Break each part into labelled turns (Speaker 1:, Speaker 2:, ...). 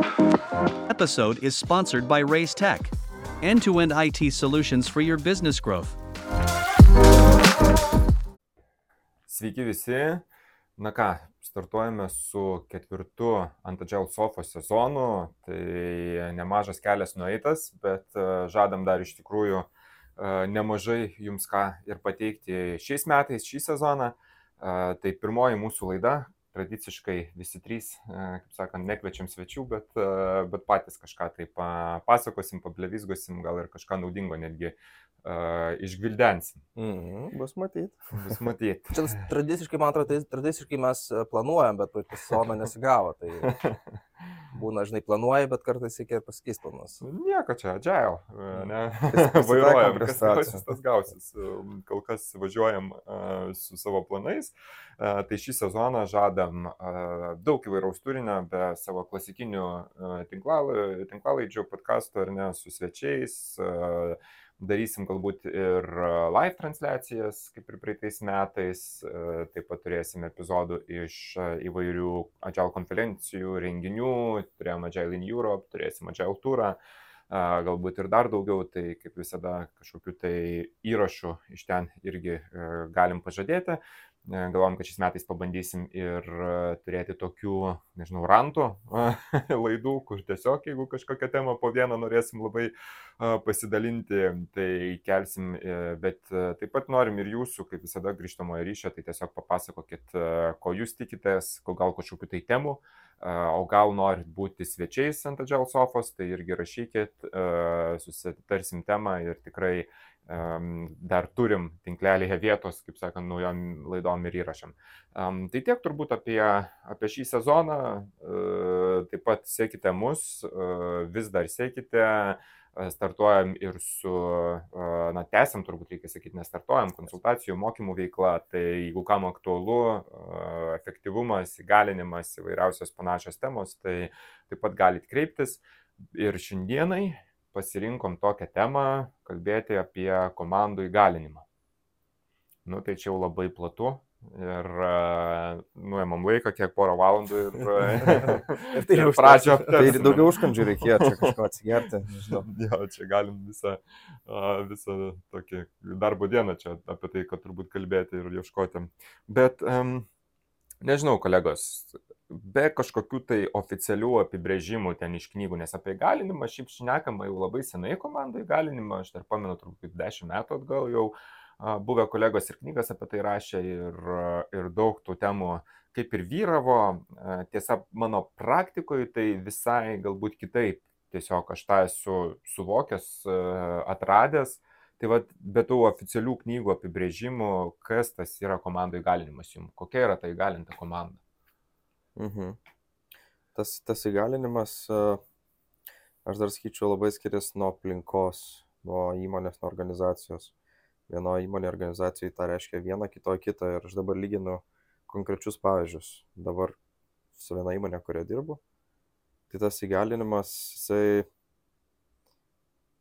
Speaker 1: Episode is sponsored by Raise Tech, end to end IT solutions for your business growth.
Speaker 2: Sveiki visi. Na ką, startuojame su ketvirtu ant Agile Sofos sezonu. Tai nemažas kelias nueitas, bet e, žadam dar iš tikrųjų e, nemažai jums ką ir pateikti šiais metais, šį sezoną. E, tai pirmoji mūsų laida, tradiciškai visi trys, kaip sakant, nekviečiam svečių, bet, bet patys kažką taip pasakosim, pablevizgosim, gal ir kažką naudingo netgi uh, išgvildensim.
Speaker 3: Mhm, bus matyti.
Speaker 2: Bus matyti.
Speaker 3: Čia tradiciškai, man atrodo, tai tradiciškai mes planuojam, bet praeitą sezoną nesigavo. Tai būna, žinai, planuoji, bet kartais reikia ir pasakys planus.
Speaker 2: Nieko čia, agile, ne? Vairuojam, kas gausis, tas gausis. Kol kas važiuojam uh, su savo planais. Uh, tai šį sezoną žadam uh, daug įvairaus turinio, be savo klasikinių tinklalaidžių, podkastų ar ne, su svečiais. Darysim galbūt ir live transliacijas, kaip ir praeitais metais, taip pat turėsim epizodų iš įvairių Agile konferencijų, renginių, turėjom Agile in Europe, turėsim Agile turą, galbūt ir dar daugiau, tai kaip visada kažkokiu tai įrašu iš ten irgi galim pažadėti. Galvom, kad šiais metais pabandysim ir turėti tokių, nežinau, rantų laidų, kur tiesiog, jeigu kažkokią temą po vieną norėsim labai pasidalinti, tai kelsim, e, bet taip pat norim ir jūsų, kaip visada, grįžtamojo ryšio, tai tiesiog papasakokit, ko jūs tikitės, ko gal kažkokiu tai temu, o gal norit būti svečiais ant Agile Sofos, tai irgi rašykit, susitarsim temą ir tikrai dar turim tinklelėje vietos, kaip sakant, naujom laidom ir įrašam. Tai tiek turbūt apie, apie šį sezoną. E, taip pat sekite mus, e, vis dar sekite. E, startuojam ir su, na, tęsiam, turbūt reikia sakyti, nestartuojam, konsultacijų, mokymų veikla. Tai jeigu kam aktualu, efektyvumas, įgalinimas, įvairiausios panašios temos, tai taip pat galite kreiptis. Ir šiandienai pasirinkom tokią temą kalbėti apie komandų įgalinimą. Nu, tai čia jau labai platu ir uh, nuėmam laiką, kiek porą valandų ir,
Speaker 3: ir tai jau pradžio. Tai daugiau užkandžių reikėjo čia kažko atsigerti.
Speaker 2: Jo, čia galim visą, uh, visą tokį darbo dieną čia apie tai, kad turbūt kalbėti ir ieškoti. Bet um, nežinau, kolegos, be kažkokių tai oficialių apibrėžimų ten iš knygų, nes apie įgalinimą šiaip šnekama jau labai senai komandų įgalinimą, aš dar pamenu turbūt 10 metų atgal jau buvę kolegos ir knygas apie tai rašė ir, ir daug tų temų kaip ir vyravo. Tiesa, mano praktikoje tai visai galbūt kitaip. Tiesiog aš tą esu suvokęs, atradęs. Tai vad, be tų oficialių knygų apibrėžimų, kas tas yra komandų įgalinimas jums, kokia yra ta įgalinta komanda.
Speaker 3: Mhm. Tas, tas įgalinimas, aš dar skaičiu, labai skiriasi nuo aplinkos, nuo įmonės, nuo organizacijos. Vienoje įmonėje organizacijoje tai reiškia vieną, kitoje kitą ir aš dabar lyginu konkrečius pavyzdžius. Dabar su viena įmonė, kurioje dirbu, tai tas įgalinimas, jisai,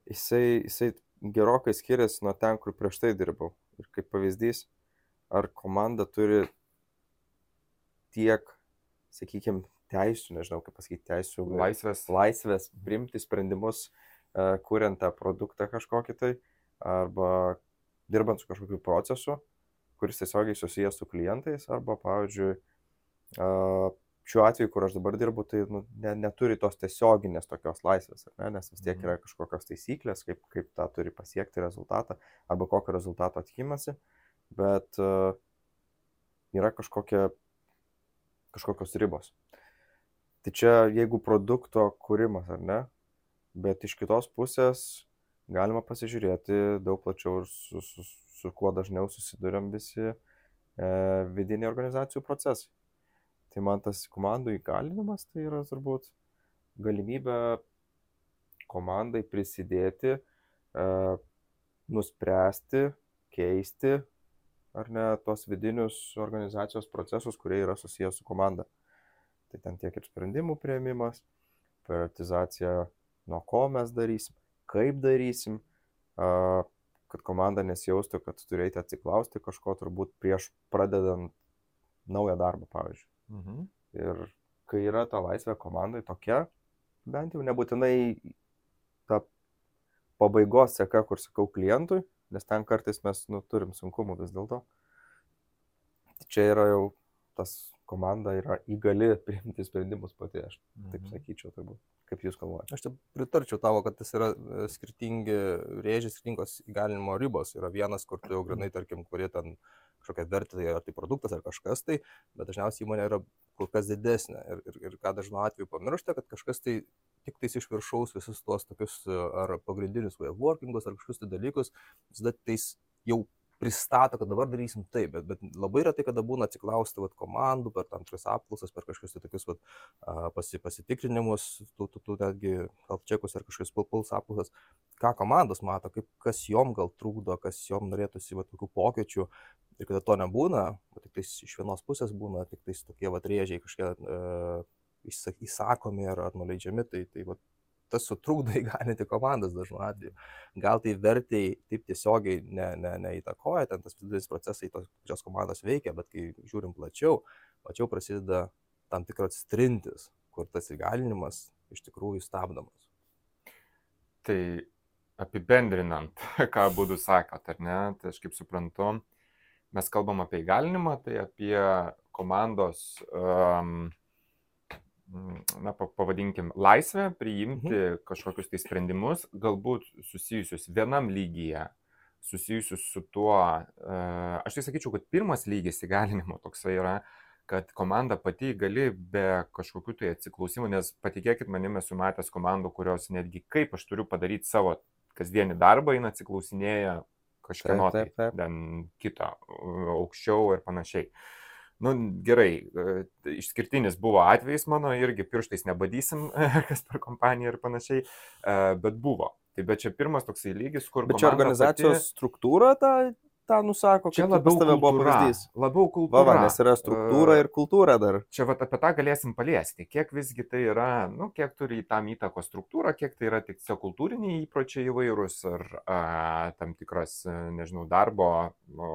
Speaker 3: jisai, jisai gerokai skiriasi nuo ten, kur prieš tai dirbau. Ir kaip pavyzdys, ar komanda turi tiek sakykime, teisų, nežinau kaip pasakyti, teisų.
Speaker 2: Laisvės.
Speaker 3: Laisvės priimti sprendimus, uh, kuriant tą produktą kažkokį tai, arba dirbant su kažkokiu procesu, kuris tiesiogiai susijęs su klientais, arba, pavyzdžiui, uh, šiuo atveju, kur aš dabar dirbu, tai nu, ne, neturi tos tiesioginės tokios laisvės, ne? nes vis tiek mhm. yra kažkokios taisyklės, kaip, kaip tą turi pasiekti rezultatą, arba kokio rezultato tikimasi, bet uh, yra kažkokia kažkokios ribos. Tai čia jeigu produkto kūrimas ar ne, bet iš kitos pusės galima pasižiūrėti daug plačiau ir su, su, su kuo dažniau susidurėm visi e, vidiniai organizacijų procesai. Tai man tas komandų įgalinimas tai yra turbūt galimybė komandai prisidėti, e, nuspręsti, keisti ar ne, tos vidinius organizacijos procesus, kurie yra susijęs su komanda. Tai ten tiek ir sprendimų prieimimas, prioritizacija, nuo ko mes darysim, kaip darysim, kad komanda nesijaustų, kad turėti atsiklausti kažko turbūt prieš pradedant naują darbą, pavyzdžiui. Mhm. Ir kai yra ta laisvė komandai tokia, bent jau nebūtinai ta pabaigos seka, kur sakau klientui, nes ten kartais mes nu, turim sunkumų vis dėlto. Čia yra jau tas komanda yra įgali priimti sprendimus pati, aš taip mhm. sakyčiau, turbūt. Kaip Jūs galvojate?
Speaker 4: Aš čia pritarčiau tavo, kad tas yra e, skirtingi rėžiai, skirtingos įgalinimo ribos. Yra vienas, kur tu jau grinai, tarkim, kurie ten kažkokia vertė, tai ar tai produktas ar kažkas tai, bet dažniausiai įmonė yra kur kas didesnė. Ir, ir, ir ką dažnu atveju pamiršta, kad kažkas tai tik tais iš viršaus visus tuos tokius ar pagrindinius way of workingus ar kažkokius tai dalykus, visada tais jau pristato, kad dabar darysim taip, bet, bet labai retai, kada būna atsiklausti vat, komandų per tam tikras apklausas, per kažkokius tai tokius vat, pasi, pasitikrinimus, tų, tų, tų netgi helpčekus ar kažkokius puls apklausas, ką komandos mato, kaip, kas jom gal trukdo, kas jom norėtųsi vat, tokių pokyčių. Ir kada to nebūna, tik tais iš vienos pusės būna tik tais tokie vat rėžiai kažkokie e, įsakomi ar, ar nuleidžiami, tai, tai vat, tas sutrukdo įgalinti komandas dažnu atveju. Gal tai vertai taip tiesiogiai ne, ne, neįtakoja, ten tas vidinis procesai tos pačios komandos veikia, bet kai žiūrim plačiau, plačiau prasideda tam tikras trintis, kur tas įgalinimas iš tikrųjų stabdomas.
Speaker 2: Tai apibendrinant, ką būdų sakot, ar ne, tai aš kaip suprantu, mes kalbam apie įgalinimą, tai apie komandos um, na, pavadinkim, laisvę priimti mhm. kažkokius tai sprendimus, galbūt susijusius vienam lygyje, susijusius su tuo, aš tai sakyčiau, kad pirmas lygis įgalinimo toksai yra, kad komanda pati gali be kažkokių tai atsiklausimų, nes patikėkit manim esu matęs komandų, kurios netgi kaip aš turiu padaryti savo kasdienį darbą, eina atsiklausinėja kažkieno tai, ten kito aukščiau ir panašiai. Uh, nu gerai, e, išskirtinis buvo atvejis mano, irgi pirštais nebadysim, kas per kompaniją ir panašiai, e, bet buvo. Tai bet čia pirmas toksai lygis, kur...
Speaker 3: Bet čia organizacijos pati... struktūra tą, tą nusako, čia labiau tave buvo pavyzdys.
Speaker 2: Labiau kultūra. Va, va,
Speaker 3: nes yra struktūra uh, ir kultūra dar.
Speaker 2: Čia vat apie tą galėsim paliesti, kiek visgi tai yra, nu, kiek turi tam įtako struktūra, kiek tai yra tik kultūriniai įpročiai įvairūs ar a, tam tikras, nežinau, darbo o,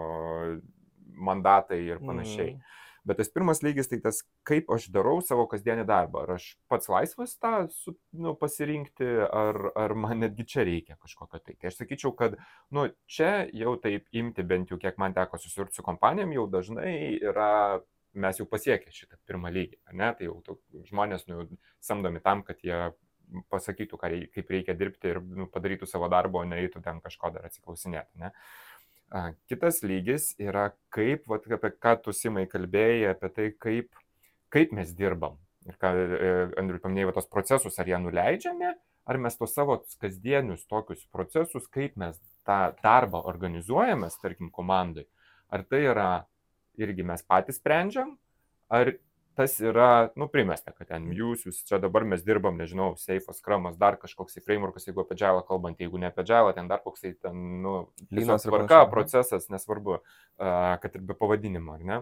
Speaker 2: mandatai ir panašiai. Mm. Bet tas pirmas lygis tai tas, kaip aš darau savo kasdienį darbą. Ar aš pats laisvas tą su, nu, pasirinkti, ar, ar man netgi čia reikia kažkokio tai. Tai aš sakyčiau, kad nu, čia jau taip imti, bent jau kiek man teko susidurti su kompanijom, jau dažnai yra, mes jau pasiekę šitą pirmą lygį. Ne? Tai jau tų, žmonės nu, samdomi tam, kad jie pasakytų, reikia, kaip reikia dirbti ir nu, padarytų savo darbą, o neįtų ten kažko dar atsiklausinėti. Ne? Kitas lygis yra kaip, vat, apie ką tu simai kalbėjai, apie tai, kaip, kaip mes dirbam. Ir ką e, Andriu paminėjo, tos procesus, ar jie nuleidžiame, ar mes tos savo kasdienius tokius procesus, kaip mes tą darbą organizuojame, tarkim, komandai. Ar tai yra irgi mes patys sprendžiam, ar tas yra, nu, primesta, kad ten jūs, jūs čia dabar mes dirbam, nežinau, Seifas, Kramas, dar kažkoks tai frameworkas, jeigu apie džiavą kalbant, jeigu ne apie džiavą, ten dar koks tai ten, nu, lynas tvarka, procesas, nesvarbu, kad ir be pavadinimo, ar ne?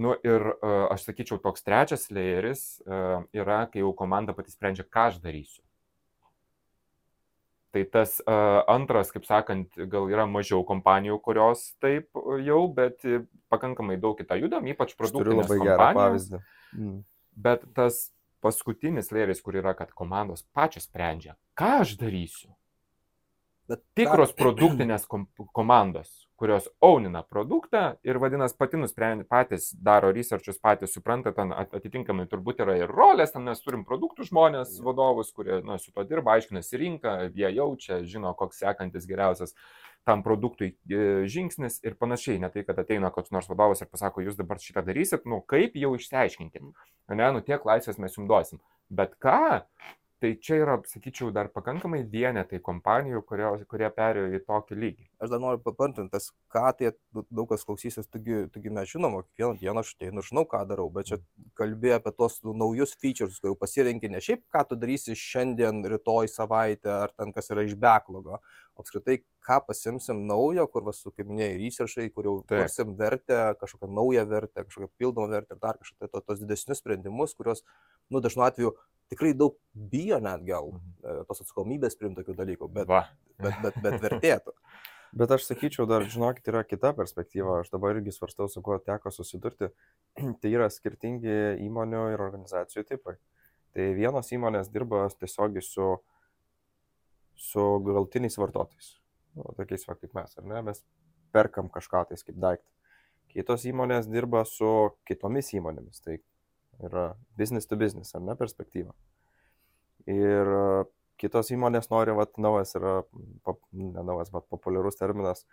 Speaker 2: Nu ir aš sakyčiau, toks trečias layeris uh, yra, kai jau komanda pati sprendžia, ką aš darysiu. Tai tas antras, kaip sakant, gal yra mažiau kompanijų, kurios taip jau, bet pakankamai daug kitą judam, ypač produktinės labai gerą pavyzdį. Mm. Bet tas paskutinis lėris, kur yra, kad komandos pačios sprendžia, ką aš darysiu. Bet tikros produktinės kom komandos, kurios aunina produktą ir vadinasi pati nusprendė, patys daro researchus, patys supranta, ten atitinkamai turbūt yra ir rolės, ten mes turim produktų žmonės, vadovus, kurie nu, su to dirba, aiškinasi rinką, jie jaučia, žino, koks sekantis geriausias tam produktui e, žingsnis ir panašiai. Ne tai, kad ateina koks nors vadovas ir pasako, jūs dabar šitą darysit, nu kaip jau išsiaiškinkim. Ne, nu tiek laisvės mes jums duosim. Bet ką, Tai čia yra, sakyčiau, dar pakankamai vienetai kompanijų, kurie, kurie perėjo į tokį lygį.
Speaker 4: Aš dar noriu papantinti, tas ką tai daug kas klausysis, taigi, taigi mes žinom, kiekvieną dieną aš ir žinau, ką darau, bet čia kalbėjau apie tos naujus features, kurių pasirenki ne šiaip, ką tu darysi šiandien, rytoj, savaitę, ar ten kas yra iš backlogo, apskritai, ką pasimsim naujo, kur, vas, kaip minėjai, researchai, kur jau kursim vertę, kažkokią naują vertę, kažkokią pildomą vertę ir dar kažkokią to, tos didesnius sprendimus, kuriuos, nu, dažnu atveju tikrai daug bijo net gal mhm. e, tos atsakomybės priimti tokių dalykų, bet, Va. bet, bet, bet vertėtų.
Speaker 3: Bet aš sakyčiau, dar žinokit, yra kita perspektyva, aš dabar irgi svarstau, su kuo teko susidurti, tai yra skirtingi įmonių ir organizacijų tipai. Tai vienos įmonės dirba tiesiogiai su, su galtiniais vartotojais. Nu, tokiais va kaip mes, ar ne? Mes perkam kažką tais kaip daiktą. Kitos įmonės dirba su kitomis įmonėmis. Tai yra business to business, ar ne perspektyva. Ir kitos įmonės nori, vat, naujas yra, pop, ne naujas, bet populiarus terminas,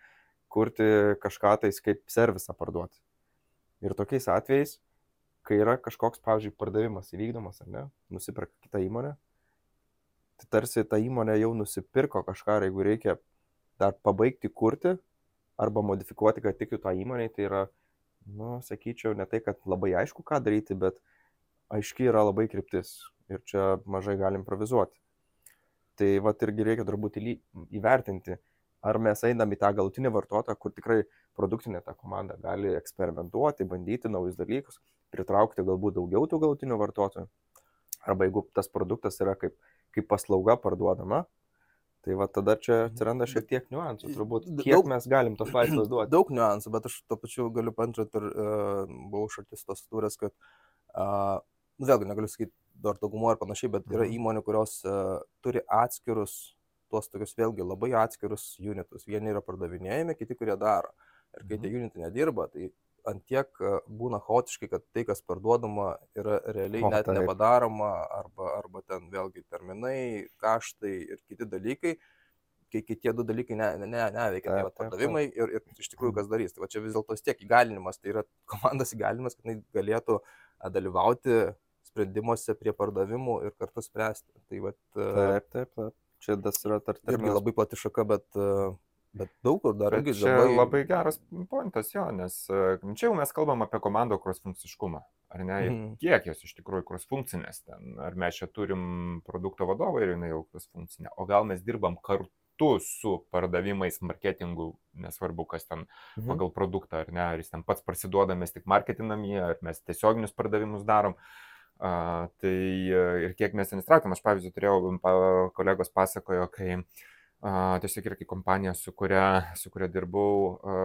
Speaker 3: kurti kažką tais kaip servisą parduoti. Ir tokiais atvejais, kai yra kažkoks, pavyzdžiui, pardavimas įvykdomas, ar ne, nusipirka kitą įmonę, tai tarsi ta įmonė jau nusipirko kažką jeigu reikia dar pabaigti kurti arba modifikuoti, kad tiktų tą įmonę, tai yra, nu, sakyčiau, ne tai, kad labai aišku, ką daryti, bet aiški yra labai kryptis ir čia mažai galim improvizuoti. Tai va irgi reikia turbūt įvertinti, ar mes einam į tą galutinį vartotoją, kur tikrai produktinė ta komanda gali eksperimentuoti, bandyti naujus dalykus, pritraukti galbūt daugiau tų galutinių vartotojų. Arba jeigu tas produktas yra kaip, kaip paslauga parduodama, tai va tada čia atsiranda šiek tiek niuansų. Turbūt kiek daug, mes galim tos laisvės duoti.
Speaker 4: Daug niuansų, bet aš to pačiu galiu pantrinti ir uh, buvau šaltis tos turės, kad, uh, vėlgi negaliu sakyti dar daugumo ir panašiai, bet yra mhm. įmonių, kurios uh, turi atskirus tuos tokius vėlgi labai atskirus unitus. Vieni yra pardavinėjami, kiti kurie daro. Ir kai tie mhm. unitai nedirba, tai ant tiek e, būna chaotiškai, kad tai, kas parduodama, yra realiai o, net taip. nepadaroma, arba, arba ten vėlgi terminai, kaštai ir kiti dalykai, kai kitie du dalykai ne, ne, ne, neveikia, tai va, pardavimai ir, ir iš tikrųjų kas darys. Tai va čia vis dėlto tiek įgalinimas, tai yra komandos įgalinimas, kad jinai galėtų dalyvauti sprendimuose prie pardavimų ir kartu spręsti. Tai va,
Speaker 3: e, taip, taip, taip. Čia tas yra tarp
Speaker 4: irgi labai plati šaka, bet, bet daug kur dar
Speaker 2: irgi labai... labai geras pointas jo, nes čia jau mes kalbam apie komandų crossfunkciškumą. Ar ne? Mm. kiek jos iš tikrųjų crossfunkcinės ten. Ar mes čia turim produkto vadovą ir jinai jau crossfunkcinė. O gal mes dirbam kartu su pardavimais, marketingu, nesvarbu, kas ten mhm. pagal produktą, ar ne, ar jis ten pats parsiduoda, mes tik marketinam jį, ar mes tiesioginius pardavimus darom. Uh, A, tai e, ir kiek mes ten įstraukėm, aš pavyzdžiui turėjau, pa, kolegos pasakojo, kai a, tiesiog yra kaip kompanija, su kuria, su kuria dirbau, a,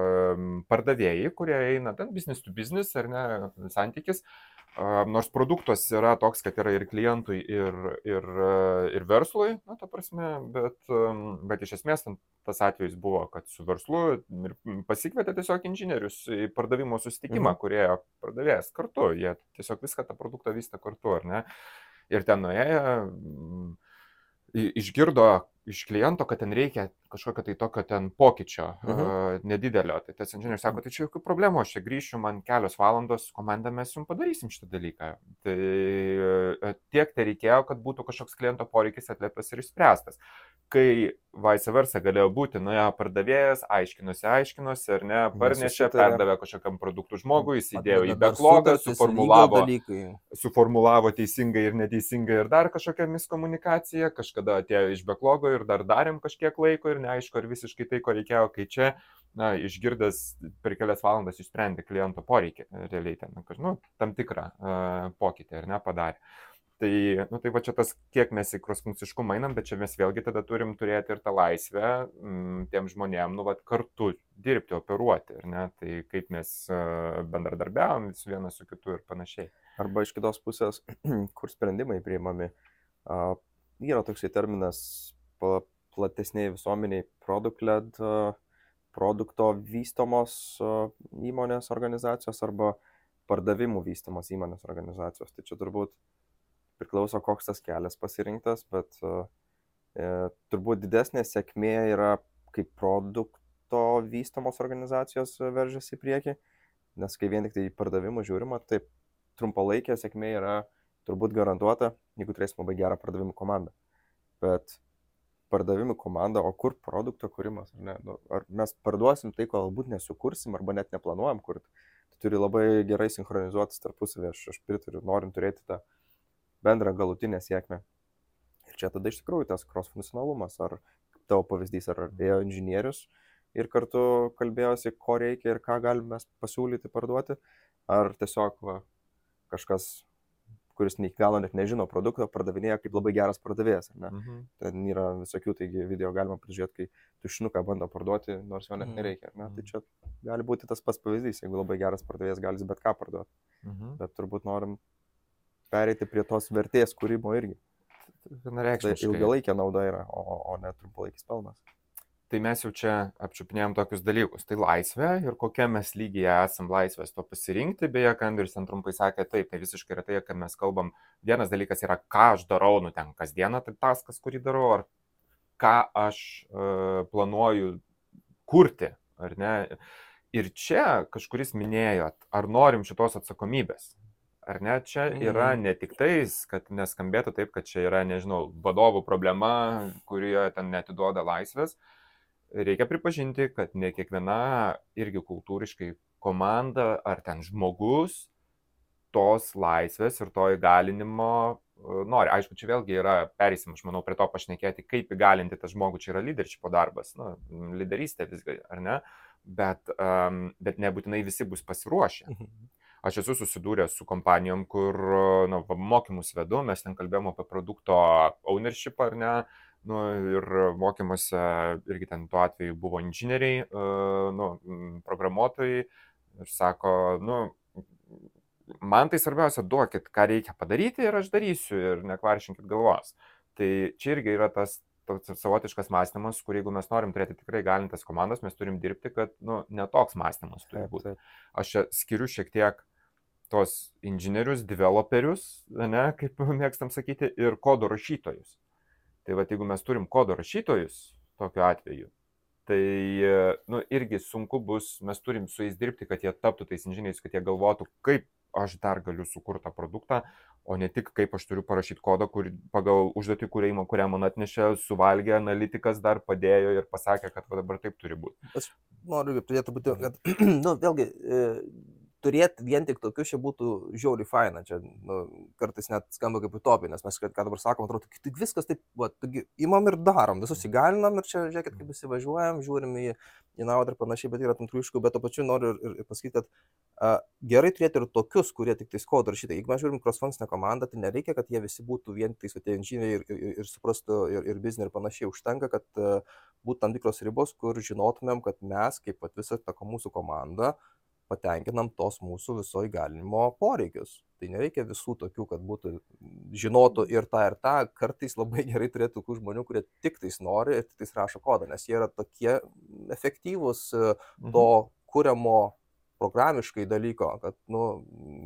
Speaker 2: pardavėjai, kurie eina ten business to business ar ne, santykis, Nors produktas yra toks, kad yra ir klientui, ir, ir, ir verslui, na, ta prasme, bet, bet iš esmės tas atvejis buvo, kad su verslu pasikvietė tiesiog inžinierius į pardavimo susitikimą, mhm. kurie pardavėjas kartu, jie tiesiog viską tą produktą vystė kartu, ar ne? Ir ten nuėjo, išgirdo, iš kliento, kad ten reikia kažkokio tai tokio ten pokyčio uh -huh. uh, nedidelio. Tai tas inžinierius sako, tai čia jokių problemų, aš čia grįšiu, man kelios valandos, komanda mes jums padarysim šitą dalyką. Tai tiek tai reikėjo, kad būtų kažkoks kliento poreikis atlieptas ir išspręstas. Kai vice versa galėjo būti, nuėjo pardavėjas, aiškinosi, aiškinosi, ar ne, parnešė, perdavė kažkokiam produktų žmogui, jis įdėjo į backlogą, suformulavo, suformulavo teisingai ir neteisingai ir dar kažkokią miskomunikaciją, kažkada atėjo iš backlogo ir dar darėm kažkiek laiko ir neaišku, ar visiškai tai, ko reikėjo, kai čia, na, išgirdęs per kelias valandas išsprendė kliento poreikį, realiai ten, nu, tam tikrą uh, pokytį ar ne padarė. Tai, nu, tai va čia tas, kiek mes į krosfunkciškumą einam, bet čia mes vėlgi tada turim turėti ir tą laisvę m, mm, tiem žmonėm, nu, va, kartu dirbti, operuoti, ar ne, tai kaip mes uh, bendradarbiavom su vienas su kitu ir panašiai.
Speaker 3: Arba iš kitos pusės, kur sprendimai priimami, uh, yra toksai terminas platesniai visuomeniai produkt-led produkto vystomos įmonės organizacijos arba pardavimų vystomos įmonės organizacijos. Tai čia turbūt priklauso, koks tas kelias pasirinktas, bet e, turbūt didesnė sėkmė yra, kai produkto vystomos organizacijos veržiasi į priekį, nes kai vien tik tai pardavimų žiūrima, taip trumpalaikė sėkmė yra turbūt garantuota, jeigu turėsim labai gerą pardavimų komandą. Bet pardavimų komanda, o kur produkto kūrimas, ar ne? Nu, ar mes parduosim tai, ko galbūt nesukursim, arba net neplanuojam kurti. Tai turi labai gerai sinchronizuotis tarpusavį, aš, aš pritariu, norim turėti tą bendrą galutinę sėkmę. Ir čia tada iš tikrųjų tas cross-funkcionalumas, ar tavo pavyzdys, ar ėjo inžinierius ir kartu kalbėjosi, ko reikia ir ką galime pasiūlyti parduoti, ar tiesiog va, kažkas kuris ne iki galo net nežino produkto, pardavinėja kaip labai geras pardavėjas. Mhm. Ten yra visokių, taigi video galima prižiūrėti, kai tušinuką bando parduoti, nors jo net mhm. nereikia. Ne? Tai mhm. čia gali būti tas pats pavyzdys, jeigu labai geras pardavėjas gali bet ką parduoti. Mhm. Bet turbūt norim pereiti prie tos vertės kūrimo irgi.
Speaker 2: Vienareikšmiškai.
Speaker 3: Tai ilgalaikė nauda yra, o, o ne trumpalaikis pelnas.
Speaker 2: Tai mes jau čia apčiupinėjom tokius dalykus. Tai laisvė ir kokia mes lygiai esam laisvės to pasirinkti. Beje, Kandris ten trumpai sakė, taip, tai visiškai yra tai, kad mes kalbam, vienas dalykas yra, ką aš darau, nu ten kasdieną, tai taskas, kurį darau, ar ką aš uh, planuoju kurti, ar ne. Ir čia kažkuris minėjot, ar norim šitos atsakomybės. Ar ne, čia yra mhm. ne tik tais, kad neskambėtų taip, kad čia yra, nežinau, vadovų problema, kurie ten netiduoda laisvės. Reikia pripažinti, kad ne kiekviena irgi kultūriškai komanda ar ten žmogus tos laisvės ir to įgalinimo e, nori. Aišku, čia vėlgi yra, perėsim, aš manau, prie to pašnekėti, kaip įgalinti tą žmogų, čia yra leadership darbas, nu, lyderystė visgi, ar ne? Bet, um, bet nebūtinai visi bus pasiruošę. Mhm. Aš esu susidūręs su kompanijom, kur nu, mokymus vedu, mes ten kalbėjome apie produkto ownership ar ne, nu, ir mokymuose irgi ten tuo atveju buvo inžinieriai, nu, programuotojai ir sako, nu, man tai svarbiausia, duokit, ką reikia padaryti ir aš darysiu ir nekvaršinkit galvos. Tai čia irgi yra tas toks savotiškas mąstymas, kur jeigu mes norim turėti tikrai galintas komandas, mes turim dirbti, kad nu, netoks mąstymas turi būti. Aš čia skiriu šiek tiek tos inžinierius, developerius, ne, kaip mėgstam sakyti, ir kodo rašytojus. Tai va, jeigu mes turim kodo rašytojus tokiu atveju, tai nu, irgi sunku bus, mes turim su jais dirbti, kad jie taptų tais inžinieriais, kad jie galvotų, kaip aš dar galiu sukurti tą produktą, o ne tik kaip aš turiu parašyti kodą, kur, pagal užduotį, kurią, kurią man atnešė, suvalgė, analitikas dar padėjo ir pasakė, kad dabar taip turi būti.
Speaker 4: Aš noriu pridėti būti, kad, nu, vėlgi, e, turėti vien tik tokius čia būtų žiauri faina. Čia nu, kartais net skamba kaip utopija, nes mes, ką dabar sakom, atrodo, tik viskas taip, va, taigi, imam ir darom, visus įgalinam ir čia, žiūrėkit, kaip įsivažiuojam, žiūrim į, į naudą ir panašiai, bet yra tam triuškų, bet to pačiu noriu ir, ir pasakyti, kad a, gerai turėti ir tokius, kurie tik tai kodą rašytai. Jeigu mes žiūrim cross-functional komandą, tai nereikia, kad jie visi būtų vien tik tai inžinieriai ir, ir, ir suprastų ir, ir biznį ir panašiai. Užtenka, kad a, būtų tam tikros ribos, kur žinotumėm, kad mes, kaip pat visa ta mūsų komanda, patenkinam tos mūsų viso įgalinimo poreikius. Tai nereikia visų tokių, kad būtų žinotų ir tą, ir tą. Kartais labai gerai turėtų tokių žmonių, kurie tik tais nori ir tik tais rašo kodą, nes jie yra tokie efektyvūs e, mhm. to kuriamo programiškai dalyko, kad, nu,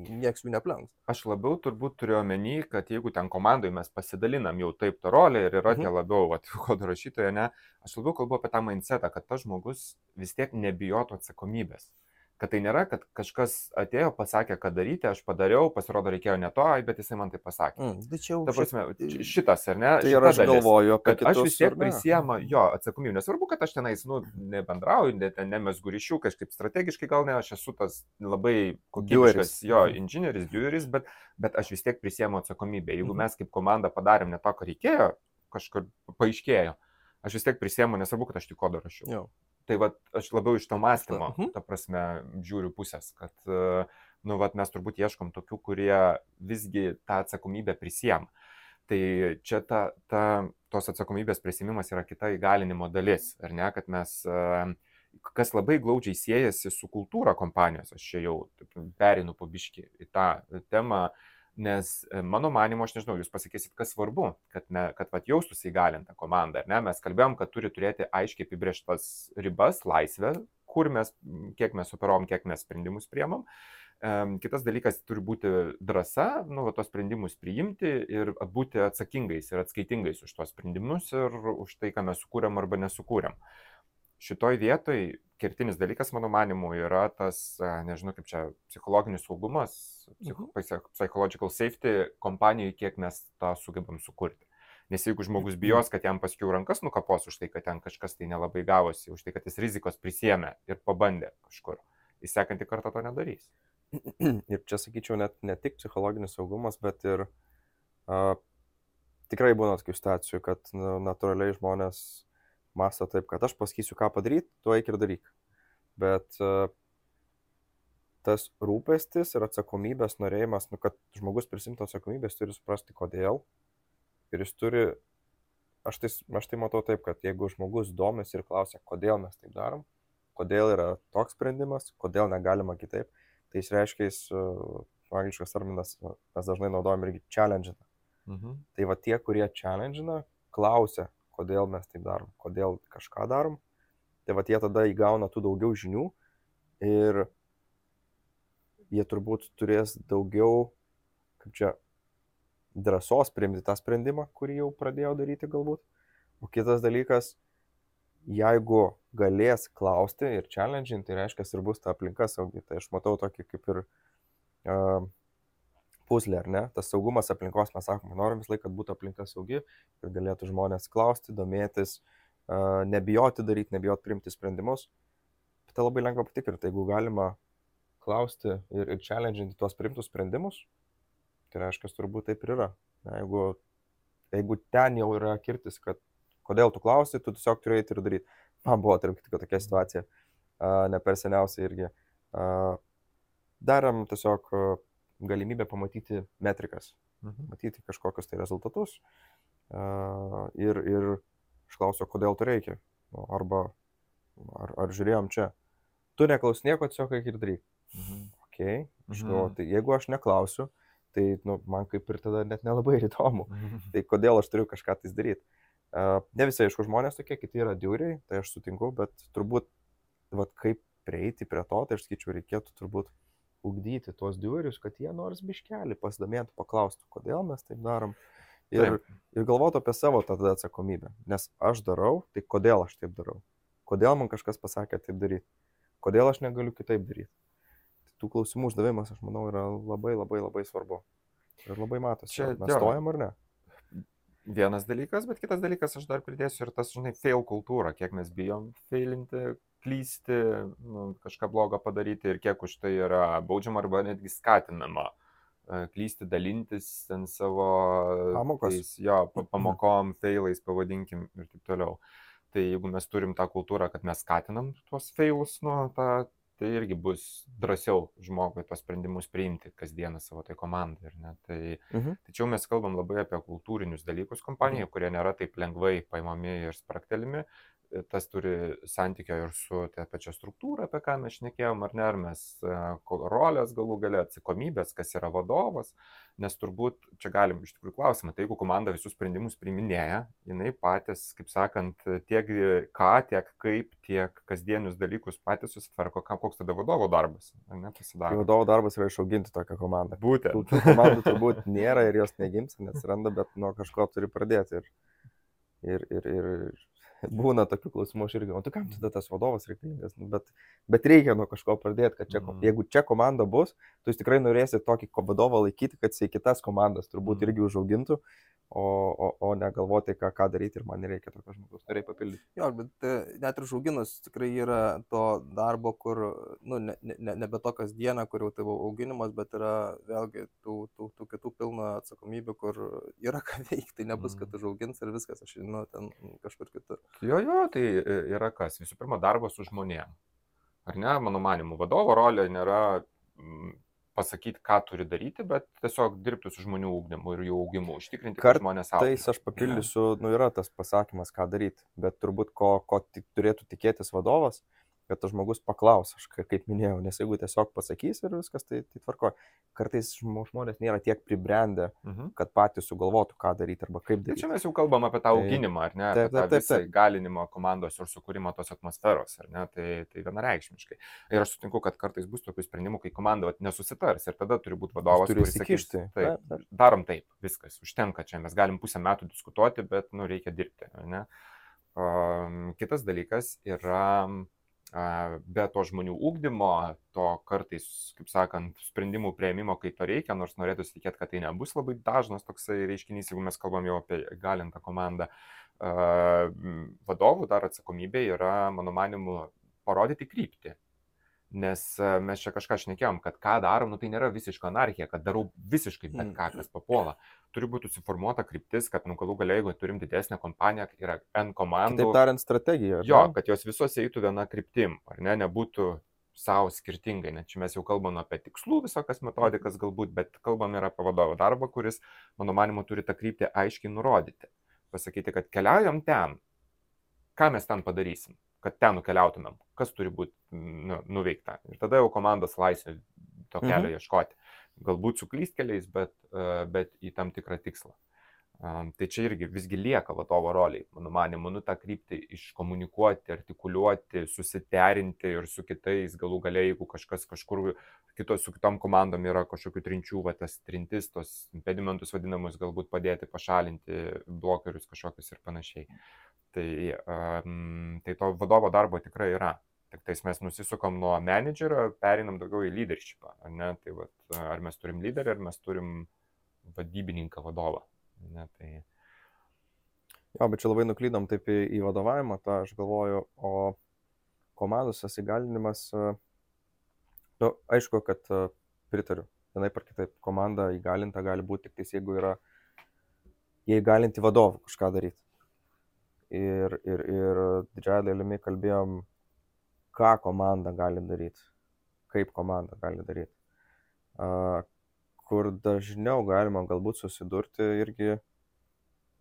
Speaker 4: nieks jų neplenks.
Speaker 2: Aš labiau turbūt turiu omeny, kad jeigu ten komandai mes pasidalinam jau taip tą rolę ir yra mhm. tie labiau, va, kodo rašytoje, ne, aš labiau kalbu apie tą mindsetą, kad tas žmogus vis tiek nebijotų atsakomybės kad tai nėra, kad kažkas atėjo, pasakė, ką daryti, aš padariau, pasirodo reikėjo ne to, bet jisai man tai pasakė. Mm,
Speaker 4: čia jau.
Speaker 2: Ta prasme, šitas, ar ne?
Speaker 3: Tai ir aš dalis, galvoju,
Speaker 2: kad aš vis tiek prisiema jo atsakomybę. Nesvarbu, kad aš tenais, nu, nebendrauju, ne, nemesgu ryšių, kažkaip strategiškai gal ne, aš esu tas labai kokybiškas jo inžinieris, biuris, bet, bet aš vis tiek prisiemu atsakomybę. Jeigu mm. mes kaip komanda padarėm ne to, ko reikėjo, kažkur paaiškėjo, aš vis tiek prisiemu, nesvarbu, kad aš tik kodą rašiau. Jo. Tai va, aš labiau iš to mąstymo, uh -huh. ta prasme, žiūriu pusės, kad, nu, va, mes turbūt ieškom tokių, kurie visgi tą atsakomybę prisiem. Tai čia ta, ta, tos atsakomybės prisimimas yra kita įgalinimo dalis, ar ne, kad mes, kas labai glaudžiai siejasi su kultūra kompanijos, aš čia jau perinu pabiški į tą temą, uh, Nes e, mano manimo, aš nežinau, jūs pasakysit, kas svarbu, kad, ne, kad vat, jaustųsi įgalinta komanda. Ne? Mes kalbėjom, kad turi turėti aiškiai apibrieštas ribas, laisvę, kur mes, kiek mes operuom, kiek mes sprendimus priemam. Kitas dalykas turi būti drąsa, nu, va, tos sprendimus priimti ir būti atsakingais ir atskaitingais už tuos sprendimus ir už tai, ką mes sukūrėm arba nesukūrėm. Šitoj vietoj kertinis dalykas, mano manimu, yra tas, nežinau kaip čia, psichologinis saugumas, mhm. psychological safety kompanijai, kiek mes tą sugebam sukurti. Nes jeigu žmogus mhm. bijos, kad jam paskiau rankas nukapos už tai, kad ten kažkas tai nelabai gavosi, už tai, kad jis rizikos prisėmė ir pabandė kažkur, jis sekantį kartą to nedarys.
Speaker 3: Ir čia sakyčiau, net ne tik psichologinis saugumas, bet ir uh, tikrai būna tokių situacijų, kad nu, natūraliai žmonės mąsto taip, kad aš pasakysiu, ką padaryti, tu eik ir daryk. Bet uh, tas rūpestis ir atsakomybės norėjimas, nu, kad žmogus prisimtų atsakomybės, turi suprasti, kodėl. Ir jis turi, aš tai, aš tai matau taip, kad jeigu žmogus domisi ir klausia, kodėl mes taip darom, kodėl yra toks sprendimas, kodėl negalima kitaip, tai jis reiškia, jis uh, angliškas terminas, mes dažnai naudojam irgi challenge. Mhm. Tai va tie, kurie challenge, klausia, kodėl mes taip darom, kodėl kažką darom, tai va jie tada įgauna tų daugiau žinių ir jie turbūt turės daugiau, kaip čia, drąsos priimti tą sprendimą, kurį jau pradėjo daryti galbūt. O kitas dalykas, jeigu galės klausti ir challenging, tai reiškia ir bus ta aplinka saugi. Tai aš matau tokį kaip ir uh, puzlė, ar ne? Tas saugumas aplinkos, mes sakome, norim visą laiką, kad būtų aplinka saugi, kad galėtų žmonės klausti, domėtis, nebijoti daryti, nebijoti priimti sprendimus. Bet tai labai lengva patikrinti, jeigu galima klausti ir, ir challenginti tuos priimtus sprendimus, tai reiškia, turbūt taip ir yra. Na, jeigu, jeigu ten jau yra kirtis, kad kodėl tu klausi, tu tiesiog turi eiti ir daryti. Man buvo, tarp kitko, tokia situacija, ne per seniausiai irgi. Daram tiesiog galimybę pamatyti metrikas, mhm. matyti kažkokius tai rezultatus. Uh, ir, ir aš klausiu, kodėl to reikia. Nu, arba ar, ar žiūrėjom čia. Tu neklaus nieko, tiesiog reikia ir daryti. Mhm. Ok, žinau, mhm. tai jeigu aš neklausiu, tai nu, man kaip ir tada net nelabai įdomu. Mhm. Tai kodėl aš turiu kažką tai daryti. Uh, ne visai, aišku, žmonės tokie, kiti yra diuriai, tai aš sutinku, bet turbūt, vat, kaip prieiti prie to, tai aš sakyčiau, reikėtų turbūt ugdyti tuos diurius, kad jie nors biškelį pasidomėtų, paklaustų, kodėl mes taip darom. Ir, taip. ir galvotų apie savo tada atsakomybę. Nes aš darau, tai kodėl aš taip darau? Kodėl man kažkas pasakė taip daryti? Kodėl aš negaliu kitaip daryti? tų klausimų uždavimas, aš manau, yra labai labai labai svarbu. Ir labai matosi, čia mes stojam ar ne.
Speaker 2: Vienas dalykas, bet kitas dalykas, aš dar pridėsiu ir tas, žinai, fail kultūra, kiek mes bijom failinti, klysti, nu, kažką blogo padaryti ir kiek už tai yra baudžiama arba netgi skatinama e, klysti, dalintis ten savo
Speaker 3: pamokos.
Speaker 2: Tais, jo, pamokom, failais, pavadinkim ir taip toliau. Tai jeigu mes turim tą kultūrą, kad mes skatinam tuos failus, nu, tą tai irgi bus drąsiau žmogui tos sprendimus priimti kasdieną savo tai komandai. Tai, mhm. Tačiau mes kalbam labai apie kultūrinius dalykus kompanijoje, mhm. kurie nėra taip lengvai paimami ir spraktelimi, tas turi santykio ir su ta pačia struktūra, apie ką mes šnekėjom, ar ne, ar mes e, rolės galų gale, atsakomybės, kas yra vadovas, nes turbūt čia galim iš tikrųjų klausimą, tai jeigu komanda visus sprendimus priminėja, jinai patys, kaip sakant, tiek ką, tiek kaip, tiek kasdienius dalykus patys susitvarko, koks tada vadovo darbas, ar ne, pasidaro. Tai
Speaker 3: vadovo darbas yra išauginti tokią komandą.
Speaker 2: Būtent.
Speaker 3: Tų komandų turbūt nėra ir jos negims, neatsiranda, bet nuo kažko turi pradėti. Ir, ir, ir, ir būna tokių klausimų, aš irgi, o tu kam tada tas vadovas reikalingas, nu, bet, bet reikia nuo kažko pradėti, kad čia, mm. jeigu čia komanda bus, tu jūs tikrai norėsi tokį vadovą laikyti, kad jisai kitas komandas turbūt mm. irgi užaugintų, o, o, o negalvoti, ką, ką daryti ir man nereikia tokio žmogus, norėjai papildyti.
Speaker 4: Jo, bet e, net ir užauginus tikrai yra to darbo, kur, nu, ne, ne, nebe to kasdieną, kur jau tavo auginimas, bet yra vėlgi tų, tų, tų kitų pilna atsakomybė, kur yra ką veikti, tai nebus, kad mm. užaugins ir viskas, aš žinau, ten kažkur kitur.
Speaker 2: Jo, jo, tai e, yra kas, visų pirma, darbas su žmonėm. Ar ne, mano manimu, vadovo rolė nėra pasakyti, ką turi daryti, bet tiesiog dirbti su žmonių ūkdymu ir jų augimu, užtikrinti, kad žmonės auga.
Speaker 3: Tais aš papildysiu, nu yra tas pasakymas, ką daryti, bet turbūt ko, ko tik turėtų tikėtis vadovas, kad tas žmogus paklaus, aš kaip minėjau, nes jeigu tiesiog pasakys ir viskas, tai, tai tvarko. Kartais žmonės nėra tiek pribrendę, mhm. kad patys sugalvotų, ką daryti arba kaip daryti.
Speaker 2: Tai čia mes jau kalbam apie tą tai auginimą, ar ne? Taip, taip, taip, taip. Galinimo komandos ir sukūrimo tos atmosferos, ar ne? Tai, tai vienareikšmiškai. Ir aš sutinku, kad kartais bus tokių sprendimų, kai komanda vat, nesusitars ir tada turi būti vadovas,
Speaker 3: kuris sakys,
Speaker 2: taip, taip, taip. darom taip, viskas, užtenka čia, mes galim pusę metų diskutuoti, bet, nu, reikia dirbti, ar ne? Um, kitas dalykas yra be to žmonių ūkdymo, to kartais, kaip sakant, sprendimų prieimimo, kai to reikia, nors norėtųsi tikėti, kad tai nebus labai dažnas toksai reiškinys, jeigu mes kalbam jau apie galintą komandą. Vadovų dar atsakomybė yra, mano manimu, parodyti kryptį. Nes e, mes čia kažką šnekėjom, kad ką darom, nu tai nėra visiška anarchija, kad darau visiškai bet ką, kas papuola. Turi būti suformuota kryptis, kad, nu, galų galiai, jeigu turim didesnę kompaniją, yra N komandų.
Speaker 3: Taip tariant, strategija.
Speaker 2: Jo, ne? kad jos visos eitų viena kryptim, ar ne, nebūtų savo skirtingai, net čia mes jau kalbam apie tikslų visokias metodikas galbūt, bet kalbam ir apie vadovo darbą, kuris, mano manimu, turi tą kryptį aiškiai nurodyti. Pasakyti, kad keliaujam ten, ką mes ten padarysim kad ten nukeliautumėm, kas turi būti nu, nuveikta. Ir tada jau komandos laisvė to kelio mhm. ieškoti. galbūt su klystkeliais, bet, bet į tam tikrą tikslą. Tai čia irgi visgi lieka vadovo roliai, mano manimu, nu tą kryptį iškomunikuoti, artikuliuoti, susiderinti ir su kitais, galų galiai, jeigu kažkas kažkur kitos su kitom komandom yra kažkokių trinčių, va tas trintis, tos impedimentus vadinamus galbūt padėti pašalinti, blokerius kažkokius ir panašiai. Tai, tai to vadovo darbo tikrai yra. Tik tais mes nusisukam nuo menedžerio, perinam daugiau į leadershipą. Ar, tai, va, ar mes turim lyderį, ar mes turim vadybininką vadovą. Ne, tai...
Speaker 3: Jo, bet čia labai nuklydom taip į, į vadovavimą, tą aš galvoju, o komandos įgalinimas, nu, aišku, kad pritariu. Vienai par kitaip, komanda įgalinta gali būti tik tais, jeigu yra jie įgalinti vadovų kažką daryti. Ir, ir, ir didžiąją dalimi kalbėjom, ką komanda gali daryti, kaip komanda gali daryti kur dažniau galima galbūt susidurti irgi,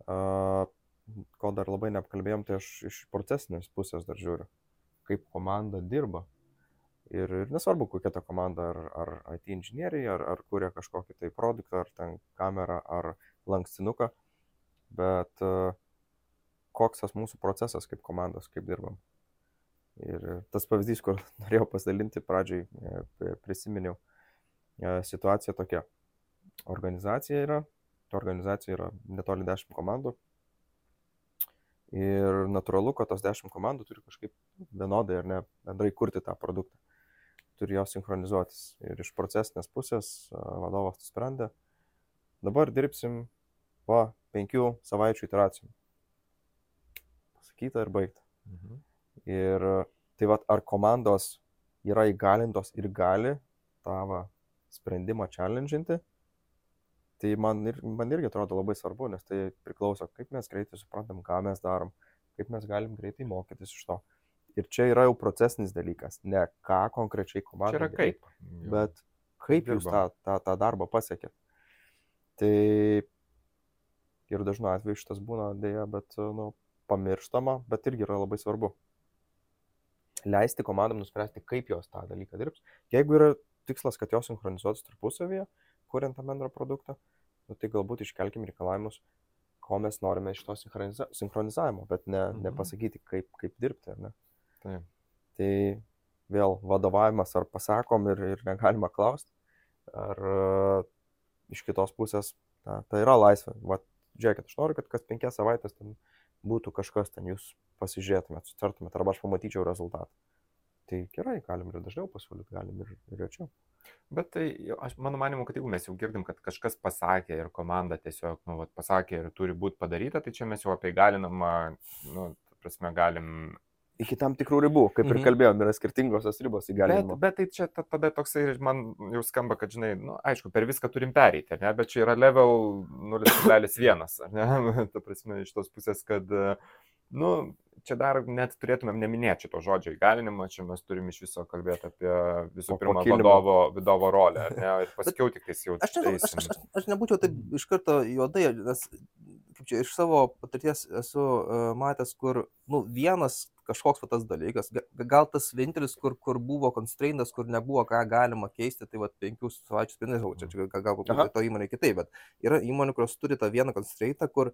Speaker 3: a, ko dar labai neapkalbėjom, tai aš iš procesinės pusės dar žiūriu, kaip komanda dirba. Ir, ir nesvarbu, kokia ta komanda, ar, ar IT inžinieriai, ar, ar kuria kažkokį tai produktą, ar ten kamerą, ar lankstinuką, bet uh, koks tas mūsų procesas kaip komandos, kaip dirbam. Ir tas pavyzdys, kur norėjau pasidalinti pradžiai, e, prisiminiau, e, situacija tokia organizacija yra, organizacija yra netoli 10 komandų. Ir natūralu, kad tos 10 komandų turi kažkaip vienodai ar ne bendrai kurti tą produktą. Turi jos sinchronizuotis. Ir iš procesinės pusės vadovas nusprendė, dabar dirbsim po penkių savaičių iteracijų. Pasakyta ir baigta. Mhm. Ir tai vad, ar komandos yra įgalintos ir gali tą sprendimą challenginti, Tai man, ir, man irgi atrodo labai svarbu, nes tai priklauso, kaip mes greitai suprantam, ką mes darom, kaip mes galim greitai mokytis iš to. Ir čia yra jau procesinis dalykas, ne ką konkrečiai komanda.
Speaker 2: Čia yra kaip.
Speaker 3: Bet kaip jūs tą, tą, tą darbą pasiekėt. Tai ir dažnu atveju šitas būna dėja, bet nu, pamirštama, bet irgi yra labai svarbu. Leisti komandom nuspręsti, kaip jos tą dalyką dirbs. Jeigu yra tikslas, kad jos sinchronizuotis tarpusavyje, kuriant tą bendrą produktą, nu, tai galbūt iškelkim reikalavimus, ko mes norime iš to sinchroniza sinchronizavimo, bet ne, mhm. nepasakyti, kaip, kaip dirbti. Ne? Taip. Tai vėl vadovavimas ar pasakom ir, ir negalima klausti, ar uh, iš kitos pusės ta, tai yra laisvė. Vat, žiūrėkit, aš noriu, kad kas penkias savaitės ten būtų kažkas ten, jūs pasižiūrėtumėt, sutartumėt, arba aš pamatyčiau rezultatą. Tai gerai, galim ir dažniau pasiūlyti, galim ir, ir rečiau.
Speaker 2: Bet tai, aš mano manimu, kad jeigu mes jau girdim, kad kažkas pasakė ir komanda tiesiog, nu, vat, pasakė ir turi būti padaryta, tai čia mes jau apie įgalinamą, nu, prasme, galim
Speaker 3: iki tam tikrų ribų, kaip ir mhm. kalbėjom, yra skirtingos tos ribos įgalinimo.
Speaker 2: Bet, bet tai čia tada toksai, man jau skamba, kad, žinai, nu, aišku, per viską turim pereiti, ne? bet čia yra level 0,1, ne? Ta prasme, iš tos pusės, kad, nu, čia dar net turėtumėm neminėti šito žodžio įgalinimą, čia mes turim iš viso kalbėti apie visų pirma vadovo, vadovo rolę, ne, ir paskiau tik tais jau.
Speaker 4: Aš, nežinau, aš, aš, aš, aš nebūčiau taip iš karto juodai, nes kaip čia iš savo patirties esu uh, matęs, kur nu, vienas kažkoks va, tas dalykas, gal tas vienintelis, kur, kur buvo constraintas, kur nebuvo ką galima keisti, tai va penkių savaičių sprendimas, čia, čia galbūt to įmonė kitaip, bet yra įmonių, kurios turi tą vieną constraintą, kur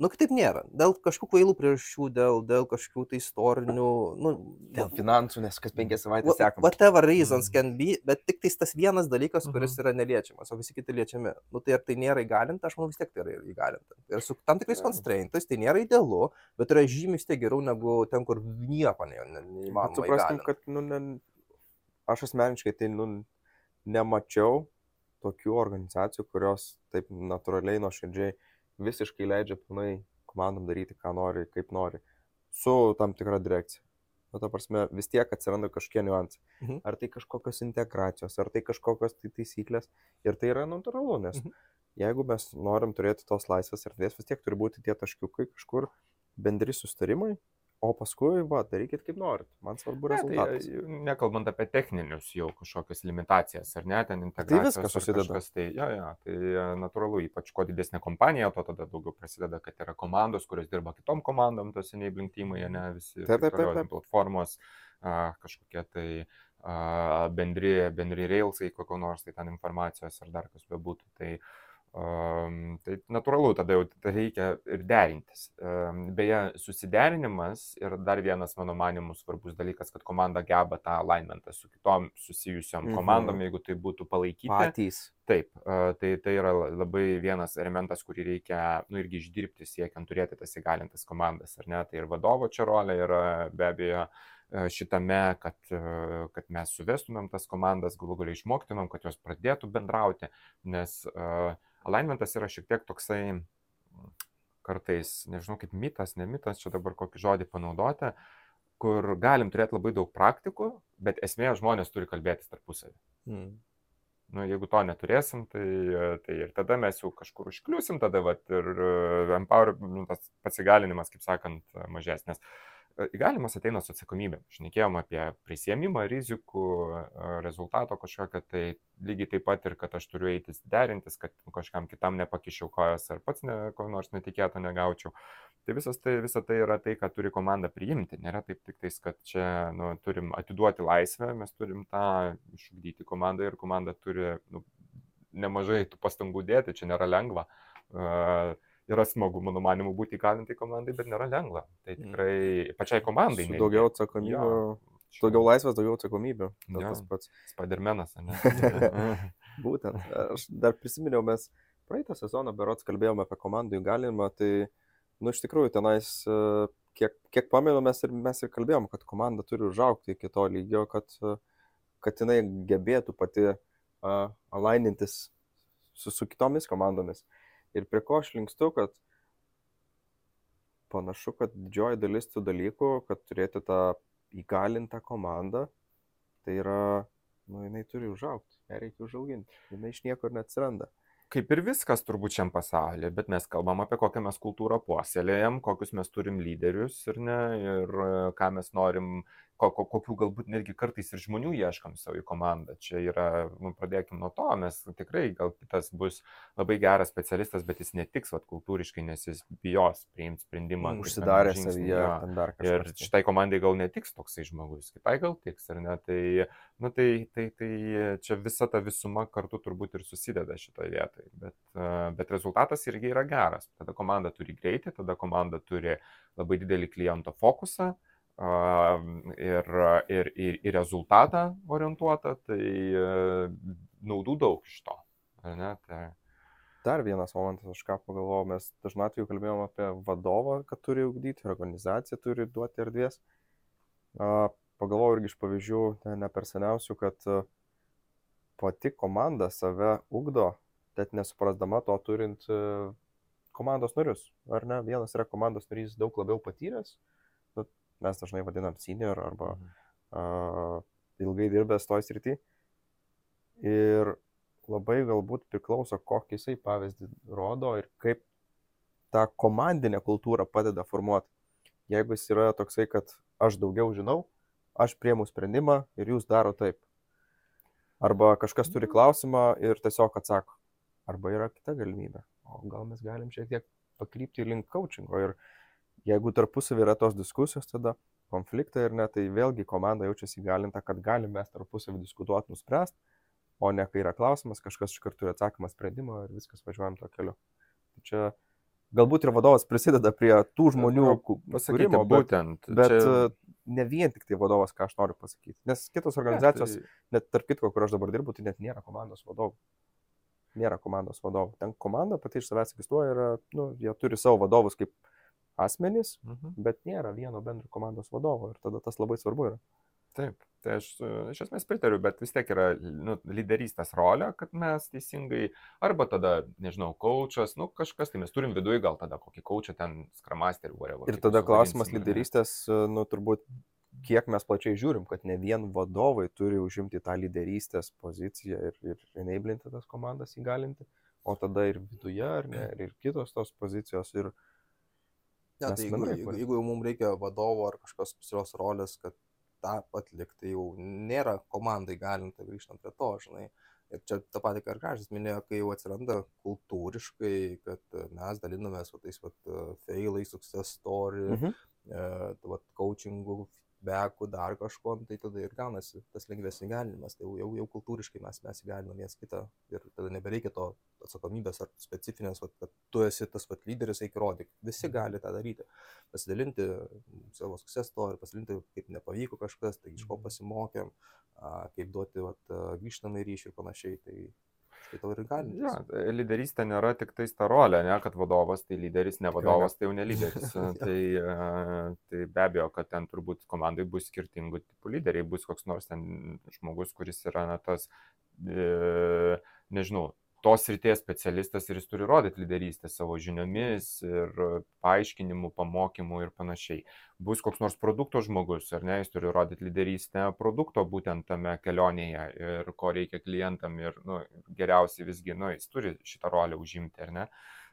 Speaker 4: Nu, kitaip nėra. Dėl kažkokių kvailų priežasčių, dėl, dėl kažkokių tai istorinių. Nu,
Speaker 3: dėl finansų, nes kas penkias savaitės sekama.
Speaker 4: Whatever reasons can be, bet tik tais tas vienas dalykas, mhm. kuris yra neliečiamas, o visi kiti liečiami. Nu, tai ar tai nėra įgalinta, aš manau vis tiek tai yra įgalinta. Ir su tam tikrais constraintais tai nėra idealu, bet yra žymiai tiek geriau negu ten, kur nieko neįmanoma.
Speaker 3: Supraskim, kad nu, ne, aš asmeniškai tai nu, nemačiau tokių organizacijų, kurios taip natūraliai nuoširdžiai visiškai leidžia pilnai komandom daryti, ką nori, kaip nori, su tam tikra direkcija. Nu, ta prasme, vis tiek atsiranda kažkokie niuansai. Mhm. Ar tai kažkokios integracijos, ar tai kažkokios tai taisyklės. Ir tai yra natūralu, nes mhm. jeigu mes norim turėti tos laisvės erdvės, vis tiek turi būti tie taškiukai kažkur bendri sustarimai, O paskui, va, darykit kaip norit. Man svarbu rezultatas.
Speaker 2: Ne, tai, nekalbant apie techninius jau kažkokias limitacijas, ar ne, ten integracijos.
Speaker 3: Tai viskas susideda.
Speaker 2: Tai, ja, ja, tai e, natūralu, ypač kuo didesnė kompanija, to tada daugiau prasideda, kad yra komandos, kurios dirba kitom komandom, tos enabling teamai, ne visi.
Speaker 3: Taip, taip, taip. taip.
Speaker 2: Platformos, kažkokie tai bendri, bendri railsai, kokio nors tai ten informacijos ar dar kas bebūtų. Tai, Um, tai natūralu, tada jau reikia ir derintis. Beje, susiderinimas ir dar vienas, mano manimu, svarbus dalykas, kad komanda geba tą alignmentą su kitom susijusiom mhm. komandom, jeigu tai būtų palaikyti.
Speaker 3: Patys.
Speaker 2: Taip, tai, tai yra labai vienas elementas, kurį reikia nu, irgi išdirbti, siekiant turėti tas įgalintas komandas, ar ne? Tai ir vadovo čia rolė yra be abejo šitame, kad, kad mes suvestumėm tas komandas, galų galiai išmoktumėm, kad jos pradėtų bendrauti, nes uh, alignmentas yra šiek tiek toksai kartais, nežinau kaip mitas, ne mitas, čia dabar kokį žodį panaudoti, kur galim turėti labai daug praktikų, bet esmė žmonės turi kalbėtis tarpusavį. Mm. Nu, jeigu to neturėsim, tai, tai ir tada mes jau kažkur užkliusim, tada vat, ir empower, nu, tas pasigalinimas, kaip sakant, mažesnis. Uh, Įgalimas ateina su atsakomybė. Šnekėjom apie prisėmimą rizikų, rezultato kažkokio, tai lygiai taip pat ir kad aš turiu eiti derintis, kad kažkam kitam nepakišiau kojas ar pats ne, ko nors netikėto negaučiau. Tai visas tai, visa tai yra tai, ką turi komanda priimti. Nėra taip tik tais, kad čia nu, turim atiduoti laisvę, mes turim tą išugdyti komandą ir komanda turi nu, nemažai tų pastangų dėti, čia nėra lengva. Uh, yra smagu, mano manimu, būti įkalintai komandai, bet nėra lengva. Tai mm. tikrai pačiai komandai.
Speaker 3: Su daugiau atsakomybių. Ja. Daugiau laisvės, daugiau atsakomybių. Ja, tas pats.
Speaker 2: Spidermanas, ne?
Speaker 3: Būtent. Aš dar prisiminiau, mes praeitą sezoną berots kalbėjome apie komandų įgalinimą, tai, nu, iš tikrųjų, tenais, e, kiek, kiek pamenu, mes ir, mes ir kalbėjom, kad komanda turi užaukti iki to lygio, kad, kad jinai gebėtų pati uh, alainintis su, su kitomis komandomis. Ir prie ko aš linkstu, kad panašu, kad didžioji dalis tų dalykų, kad turėti tą įgalintą komandą, tai yra, nu, jinai turi užaukti, ją reikia užauginti, jinai iš niekur neatsiranda
Speaker 2: kaip ir viskas turbūt šiam pasaulyje, bet mes kalbam apie kokią mes kultūrą puoselėjam, kokius mes turim lyderius ir, ne, ir ką mes norim ko, ko, kokių galbūt netgi kartais ir žmonių ieškam savo į komandą. Čia yra, nu, pradėkim nuo to, mes tikrai gal kitas bus labai geras specialistas, bet jis netiks vat, kultūriškai, nes jis bijos priimti sprendimą.
Speaker 3: Mm, užsidarė savyje, dar kažkas.
Speaker 2: Ir šitai komandai gal netiks toksai žmogus, kitai gal tiks, ar ne? Tai, nu, tai, tai, tai čia visa ta visuma kartu turbūt ir susideda šitoje vietoje. Bet, bet rezultatas irgi yra geras. Tada komanda turi greitį, tada komanda turi labai didelį kliento fokusą ir, ir, ir į rezultatą orientuota, tai e, naudų daug iš to. Tai...
Speaker 3: Dar vienas momentas, aš ką pagalvojau, mes dažnai atveju kalbėjome apie vadovą, kad turi ugdyti, organizacija turi duoti erdvės. Pagalvojau irgi iš pavyzdžių, ne per seniausių, kad e, pati komanda save ugdo, net nesuprasdama to turint e, komandos narius. Ar ne? Vienas yra komandos narys daug labiau patyręs, mes dažnai vadinam senior arba mhm. uh, ilgai dirbęs toj srity. Ir labai galbūt priklauso, kokį jisai pavyzdį rodo ir kaip tą komandinę kultūrą padeda formuoti. Jeigu jis yra toksai, kad aš daugiau žinau, aš priemu sprendimą ir jūs daro taip. Arba kažkas turi mhm. klausimą ir tiesiog atsako. Arba yra kita galimybė. O gal mes galim šiek tiek pakrypti link coachingo ir Jeigu tarpusavį yra tos diskusijos, tada konfliktai ir ne, tai vėlgi komanda jaučiasi įgalinta, kad galim mes tarpusavį diskutuoti, nuspręsti, o ne kai yra klausimas, kažkas iš karto turi atsakymą sprendimą ir viskas važiuojam to keliu. Tai čia galbūt ir vadovas prisideda prie tų žmonių
Speaker 2: bet, būtent,
Speaker 3: bet čia... ne vien tik tai vadovas, ką aš noriu pasakyti. Nes kitos organizacijos, ne, tai... net tarp kitko, kur aš dabar dirbu, tai net nėra komandos vadovų. Nėra komandos vadovų. Ten komanda pati iš savęs egzistuoja ir nu, jie turi savo vadovus kaip asmenys, mhm. bet nėra vieno bendro komandos vadovo ir tada tas labai svarbu yra.
Speaker 2: Taip, tai aš iš esmės pritariu, bet vis tiek yra nu, lyderystės rolė, kad mes teisingai, arba tada, nežinau, kočias, nu kažkas, tai mes turim viduje gal tada kokį kočią ten, skramasterį, whatever.
Speaker 3: Ir tada klausimas lyderystės, nu turbūt, kiek mes plačiai žiūrim, kad ne vien vadovai turi užimti tą lyderystės poziciją ir, ir enablinti tas komandas įgalinti, o tada ir viduje, ar ne, ir kitos tos pozicijos. Ir,
Speaker 4: Ne, tai jeigu, jeigu, jeigu jau mums reikia vadovo ar kažkokios specialios rolės, kad tą atlikti, tai jau nėra komandai galinta grįžtant prie to, žinai. Ir čia tą patį Karkažas minėjo, kai jau atsiranda kultūriškai, kad mes dalinamės va, tais vat, failai, success story, mhm. e, vat, coachingų, bekų, dar kažko, tai tada ir gaunasi tas lengvesnis įgalinimas, tai jau, jau, kultūriškai mes, mes įgalinam viens kitą ir tada nebereikia to atsakomybės ar specifinės, vat, kad tu esi tas vat, lyderis, eik rodyk. Visi mhm. gali tą daryti. Pasidalinti savo success story, pasidalinti, kaip nepavyko kažkas, tai iš ko mhm. pasimokėm, kaip duoti vat, grįžtamą ryšį ir panašiai. Tai tai tau ir gali.
Speaker 2: Ja, lyderystė nėra tik tais ta rolė, ne, kad vadovas tai lyderis, ne vadovas tai jau ne lyderis. tai, tai be abejo, kad ten turbūt komandai bus skirtingų tipų lyderiai, bus koks nors ten žmogus, kuris yra na, tas, e, nežinau, tos ryties specialistas ir jis turi rodyti lyderystę savo žiniomis ir paaiškinimų, pamokymų ir panašiai. Bus koks nors produkto žmogus, ar ne, jis turi rodyti lyderystę produkto būtent tame kelionėje ir ko reikia klientam ir nu, geriausiai visgi, nu, jis turi šitą rolę užimti, ar ne.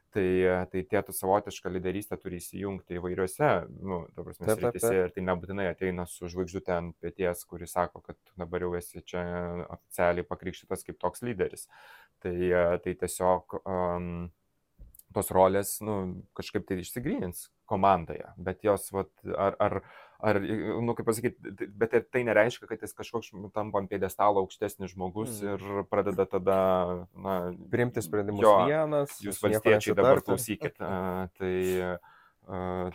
Speaker 2: Tai, tai tėtų savotišką lyderystę turi įsijungti įvairiose, nu, taip, taip, taip. ir tai nebūtinai ateina su žvaigždute ant pėties, kuris sako, kad dabar jau esi čia oficialiai pakrikštytas kaip toks lyderis. Tai, tai tiesiog um, tos rolės, nu, kažkaip tai išsigrynins komandoje, bet jos, vat, ar, ar, ar, nu, kaip pasakyti, bet tai nereiškia, kad jis kažkoks tampa ant pėdestalo aukštesnis žmogus mm. ir pradeda tada, na,
Speaker 3: priimti sprendimus jo, vienas.
Speaker 2: Jūs valstiečiai dabar klausykit. A, tai,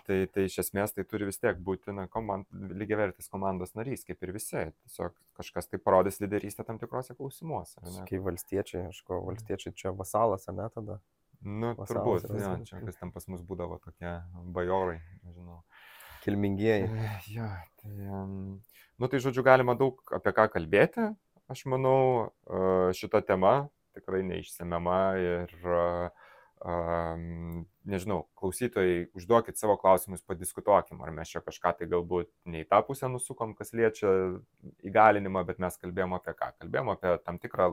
Speaker 2: tai, tai iš esmės tai turi vis tiek būti, na, komand, lygiai vertis komandos narys, kaip ir visi. Tiesiog kažkas tai parodys lyderystę tam tikrose klausimuose.
Speaker 3: Kai valstiečiai, aš ko, valstiečiai čia vasalas, ar ne tada?
Speaker 2: Nu, Vasalas, turbūt, ne, čia kas ten pas mus būdavo tokie bajorai, nežinau.
Speaker 3: Kilmingieji.
Speaker 2: Ja, tai, um, nu tai žodžiu, galima daug apie ką kalbėti. Aš manau, šita tema tikrai neišsemiama ir uh, um, nežinau, klausytojai, užduokit savo klausimus, padiskutuokim, ar mes čia kažką tai galbūt ne į tą pusę nusukom, kas liečia įgalinimą, bet mes kalbėjom apie ką? Kalbėjom apie tam tikrą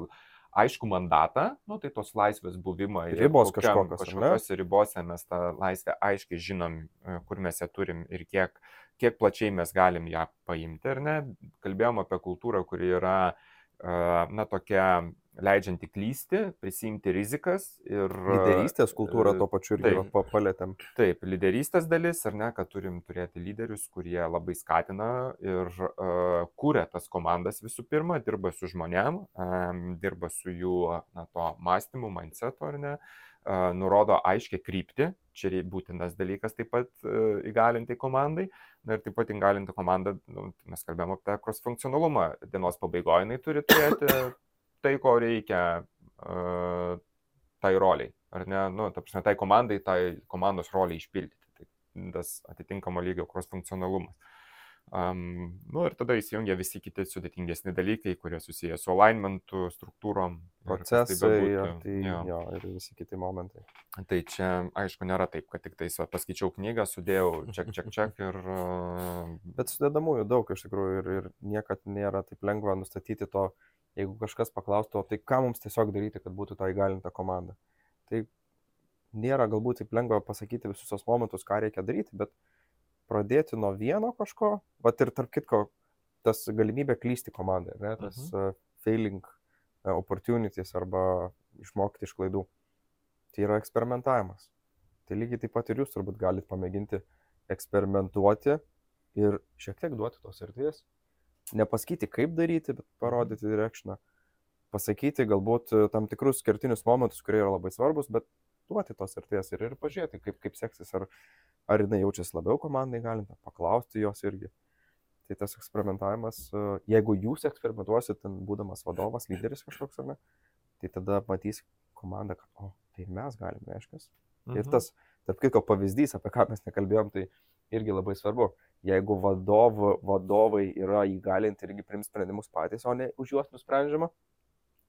Speaker 2: aišku mandatą, nu, tai tos laisvės buvimą.
Speaker 3: Ribos kokiam, kažkokios.
Speaker 2: Kažkokiose ribose mes tą laisvę aiškiai žinom, e, kur mes ją turim ir kiek, kiek plačiai mes galim ją paimti, ar ne. Kalbėjom apie kultūrą, kuri yra, e, na, tokia leidžianti klysti, prisimti rizikas ir...
Speaker 3: Lyderystės kultūra tuo pačiu irgi taip, palėtėm.
Speaker 2: Taip, lyderystės dalis, ar ne, kad turim turėti lyderius, kurie labai skatina ir uh, kūrė tas komandas visų pirma, dirba su žmonėm, um, dirba su jų, na, to mąstymu, mindsetu, ar ne, uh, nurodo aiškiai krypti, čia būtinas dalykas taip pat uh, įgalinti komandai. Na ir taip pat įgalinti komandą, nu, mes kalbėjome apie cross funkcionalumą, dienos pabaigoje jinai turi turėti tai, ko reikia uh, tai roliai, ar ne, nu, ta prasme, tai komandai, tai komandos roliai išpildyti. Tai tas atitinkamo lygio cross funkcionalumas. Um, nu, ir tada įsijungia visi kiti sudėtingesni dalykai, kurie susiję su alignmentu, struktūrom,
Speaker 3: procesai, tai, jo, tai, jo. Jo, ir visi kiti momentai.
Speaker 2: Tai čia, aišku, nėra taip, kad tik tais paskaičiau knygą, sudėjau ček, ček, ček ir... Uh...
Speaker 3: Bet sudėdamųjų daug iš tikrųjų ir, ir niekad nėra taip lengva nustatyti to jeigu kažkas paklaustų, tai ką mums tiesiog daryti, kad būtų ta įgalinta komanda. Tai nėra galbūt taip lengva pasakyti visus tos momentus, ką reikia daryti, bet pradėti nuo vieno kažko, va ir tarp kitko, tas galimybė klysti komandai, ne, tas uh -huh. uh, failing uh, opportunities arba išmokti iš klaidų. Tai yra eksperimentavimas. Tai lygiai taip pat ir jūs turbūt galite pamėginti eksperimentuoti ir šiek tiek duoti tos erdvės nepasakyti, kaip daryti, bet parodyti direkšną, pasakyti galbūt e, tam tikrus kertinius momentus, kurie yra labai svarbus, bet duoti tos arties ir, ir pažiūrėti, kaip, kaip seksis, ar, ar jinai jaučiasi labiau komandai galinti, paklausti jos irgi. Tai tas eksperimentavimas, e, jeigu jūs eksperimentuosit, būdamas vadovas, lyderis kažkoks ar ne, tai tada matys komanda, kad, o, tai mes galim, reiškia. Mhm. Ir tas, tarp kitko, pavyzdys, apie ką mes nekalbėjom, tai irgi labai svarbu jeigu vadovų, vadovai yra įgalinti irgi prims sprendimus patys, o ne už juos nusprendžiama.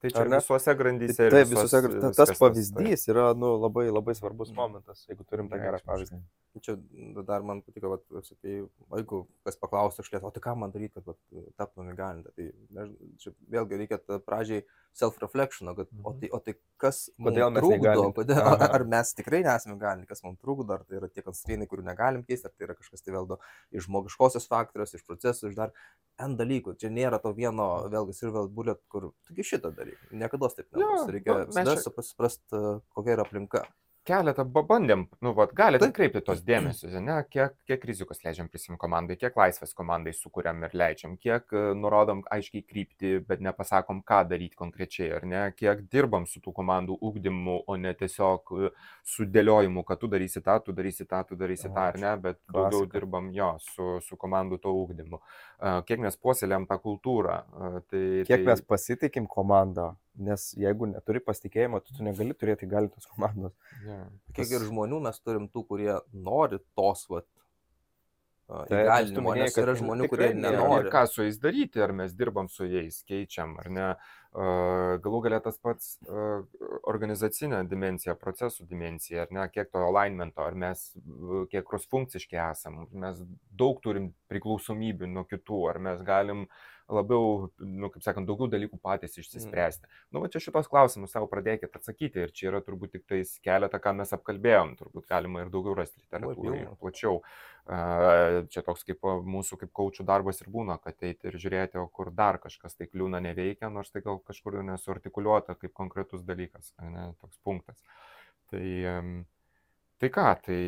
Speaker 2: Tai čia visuose grandyse.
Speaker 3: Taip, visuose grandyse. Tas pavyzdys tai. yra nu, labai, labai svarbus mhm. momentas, jeigu turim tą gerą pavyzdį.
Speaker 4: Čia dar man patiko, kad, sakai, jeigu kas paklaustų, aš lietau, o tai ką man daryti, kad taptum įgalinti. Tai nežinau, čia vėlgi reikia pradžiai self-reflection, kad mhm. o, tai, o tai kas kodėl mes trukdo, kodėl, ar, ar mes tikrai nesame galinti, kas mums trukdo, ar tai yra tie konstrainai, kurių negalim keisti, ar tai yra kažkas tai vėlgi iš žmogiškosios faktorius, iš procesų, iš dar N dalykų. Čia nėra to vieno, vėlgi, silver bullet, kur, taigi šitą dalyką. Niekada taip nebus. Reikia nu, visada suprasti, kokia yra aplinka.
Speaker 2: Keletą bandėm, nu, vat, galite atkreipti tos dėmesius, ne, kiek, kiek rizikos leidžiam prisim komandai, kiek laisvės komandai sukūriam ir leidžiam, kiek e, nurodom aiškiai krypti, bet nepasakom, ką daryti konkrečiai, ar ne, kiek dirbam su tų komandų ūkdymu, o ne tiesiog e, sudėliojimu, kad tu darysi tą, tu darysi tą, tu darysi tą, ar ne, bet daugiau Klasika. dirbam jo su, su komandų to ūkdymu. Kiek mes puoselėm tą kultūrą. Tai,
Speaker 3: kiek tai... mes pasitikim komandą, Nes jeigu neturi pasitikėjimo, tu, tu negali turėti galintos komandos.
Speaker 4: Yeah. Kiek Tas... ir žmonių mes turim tų, kurie nori tos, vat, Tai įgalinimo, nes yra žmonių, kurie nenori.
Speaker 2: Ką su jais daryti, ar mes dirbam su jais, keičiam, ar ne. Galų galia tas pats organizacinė dimencija, procesų dimencija, ar ne, kiek to alignmento, ar mes kiek cross-funkciški esam, mes daug turim priklausomybių nuo kitų, ar mes galim uh, labiau, nu, kaip sakant, daugiau dalykų patys išsispręsti. Mm. Nu, va čia šitos klausimus savo pradėkit atsakyti ir čia yra turbūt tik tais keletą, ką mes apkalbėjom, turbūt galima ir daugiau rasti literatūroje, plačiau. Čia toks kaip mūsų kaip kaučių darbas ir būna, kad eiti ir žiūrėti, o kur dar kažkas tai kliūna neveikia, nors tai gal kažkur nesuartikuliuota kaip konkretus dalykas, ne, toks punktas. Tai, tai ką, tai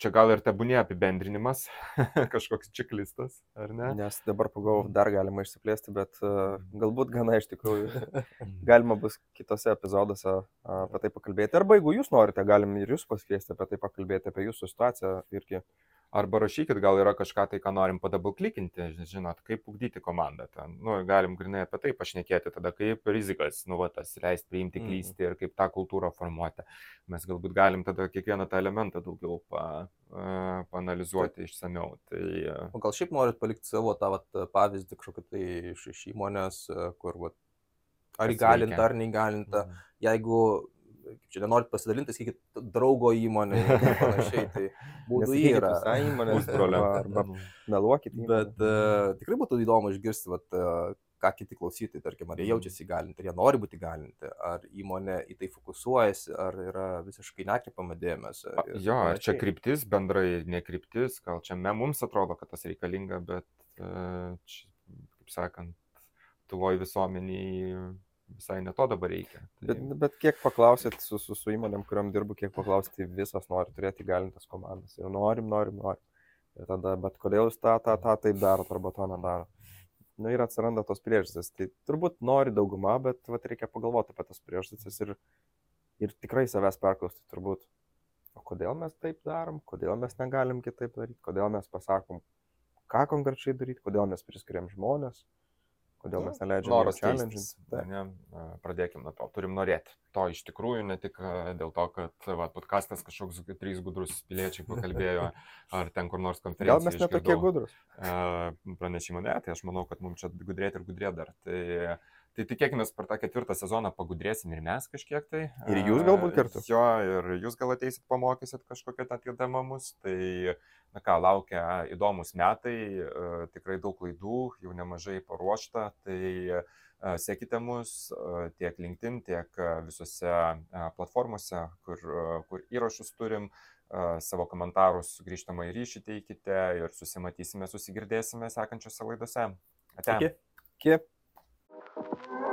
Speaker 2: čia gal ir tebūnė apibendrinimas, kažkoks čeklistas, ar ne?
Speaker 3: Nes dabar pagalvoju, dar galima išsiplėsti, bet uh, galbūt gana iš tikrųjų galima bus kitose epizoduose uh, apie tai pakalbėti. Arba jeigu jūs norite, galim ir jūs pasikviesti apie tai pakalbėti, apie jūsų situaciją irgi.
Speaker 2: Arba rašykit, gal yra kažką tai, ką norim padabulklikinti, žinot, kaip ugdyti komandą. Ten, nu, galim grinai apie tai pašnekėti, tada kaip rizikas, nu, va, tas leisti priimti, mhm. klysti mm. ir kaip tą kultūrą formuoti. Mes galbūt galim tada kiekvieną tą elementą daugiau pa, panalizuoti tai. išsameu. Tai.
Speaker 4: O gal šiaip norit palikti savo tą vat, pavyzdį kažkokį tai iš, iš įmonės, kur vat, ar įgalinta, ar neįgalinta. Mm. Jeigu kaip čia nenorit pasidalinti, sakykit, draugo įmonė ir panašiai, tai būdų yra.
Speaker 3: Visai įmonės problema arba meluokit.
Speaker 4: Bet uh, tikrai būtų įdomu išgirsti, vat, uh, ką kiti klausytojai, tarkim, ar jie jaučiasi įgalinti, ar jie nori būti įgalinti, ar įmonė į tai fokusuojasi, ar yra visiškai nekreipama dėmesio.
Speaker 2: Jo, ar čia kryptis bendrai, nekryptis, gal čia me, mums atrodo, kad tas reikalinga, bet, uh, čia, kaip sakant, tuvoj visuomeniai visai ne to dabar reikia.
Speaker 3: Tai... Bet, bet kiek paklausėt su, su, su įmonėm, kuriam dirbu, kiek paklausėt, visos nori turėti galintas komandas. Jau norim, norim, norim. Ir tada, bet kodėl jūs tą, tą, tą taip darot arba to nedarot? Nu ir atsiranda tos priežastys. Tai turbūt nori dauguma, bet vat, reikia pagalvoti apie tas priežastis ir, ir tikrai savęs perklausti turbūt. O kodėl mes taip darom, kodėl mes negalim kitaip daryti, kodėl mes pasakom, ką konkrečiai daryti, kodėl mes priskiriam žmonės. Kodėl nu, mes neleidžiame
Speaker 2: noras challenge'inti? Ne, pradėkime nuo to. Turim norėti. To iš tikrųjų ne tik dėl to, kad va, podcastas kažkoks trys gudrus piliečiai pakalbėjo, ar ten kur nors konferencijoje.
Speaker 3: Gal mes netokie gudrus?
Speaker 2: Pranešimo ne, tai aš manau, kad mums čia gudrėti ir gudrėti dar. Tai, Tai tikėkime, per tą ketvirtą sezoną pagudrėsim ir mes kažkiek tai.
Speaker 3: Ir jūs galbūt kartu.
Speaker 2: Jo, ir jūs gal ateisit, pamokysit kažkokią tą atėdamą mus. Tai, na ką, laukia įdomus metai, tikrai daug klaidų, jau nemažai paruošta. Tai sekite mus tiek LinkedIn, tiek visose platformose, kur, kur įrašus turim savo komentarus grįžtamą į ryšį teikite ir susimatysime, susigirdėsime sekančiose laidose. Ate.
Speaker 3: Iki. Iki. Thank you.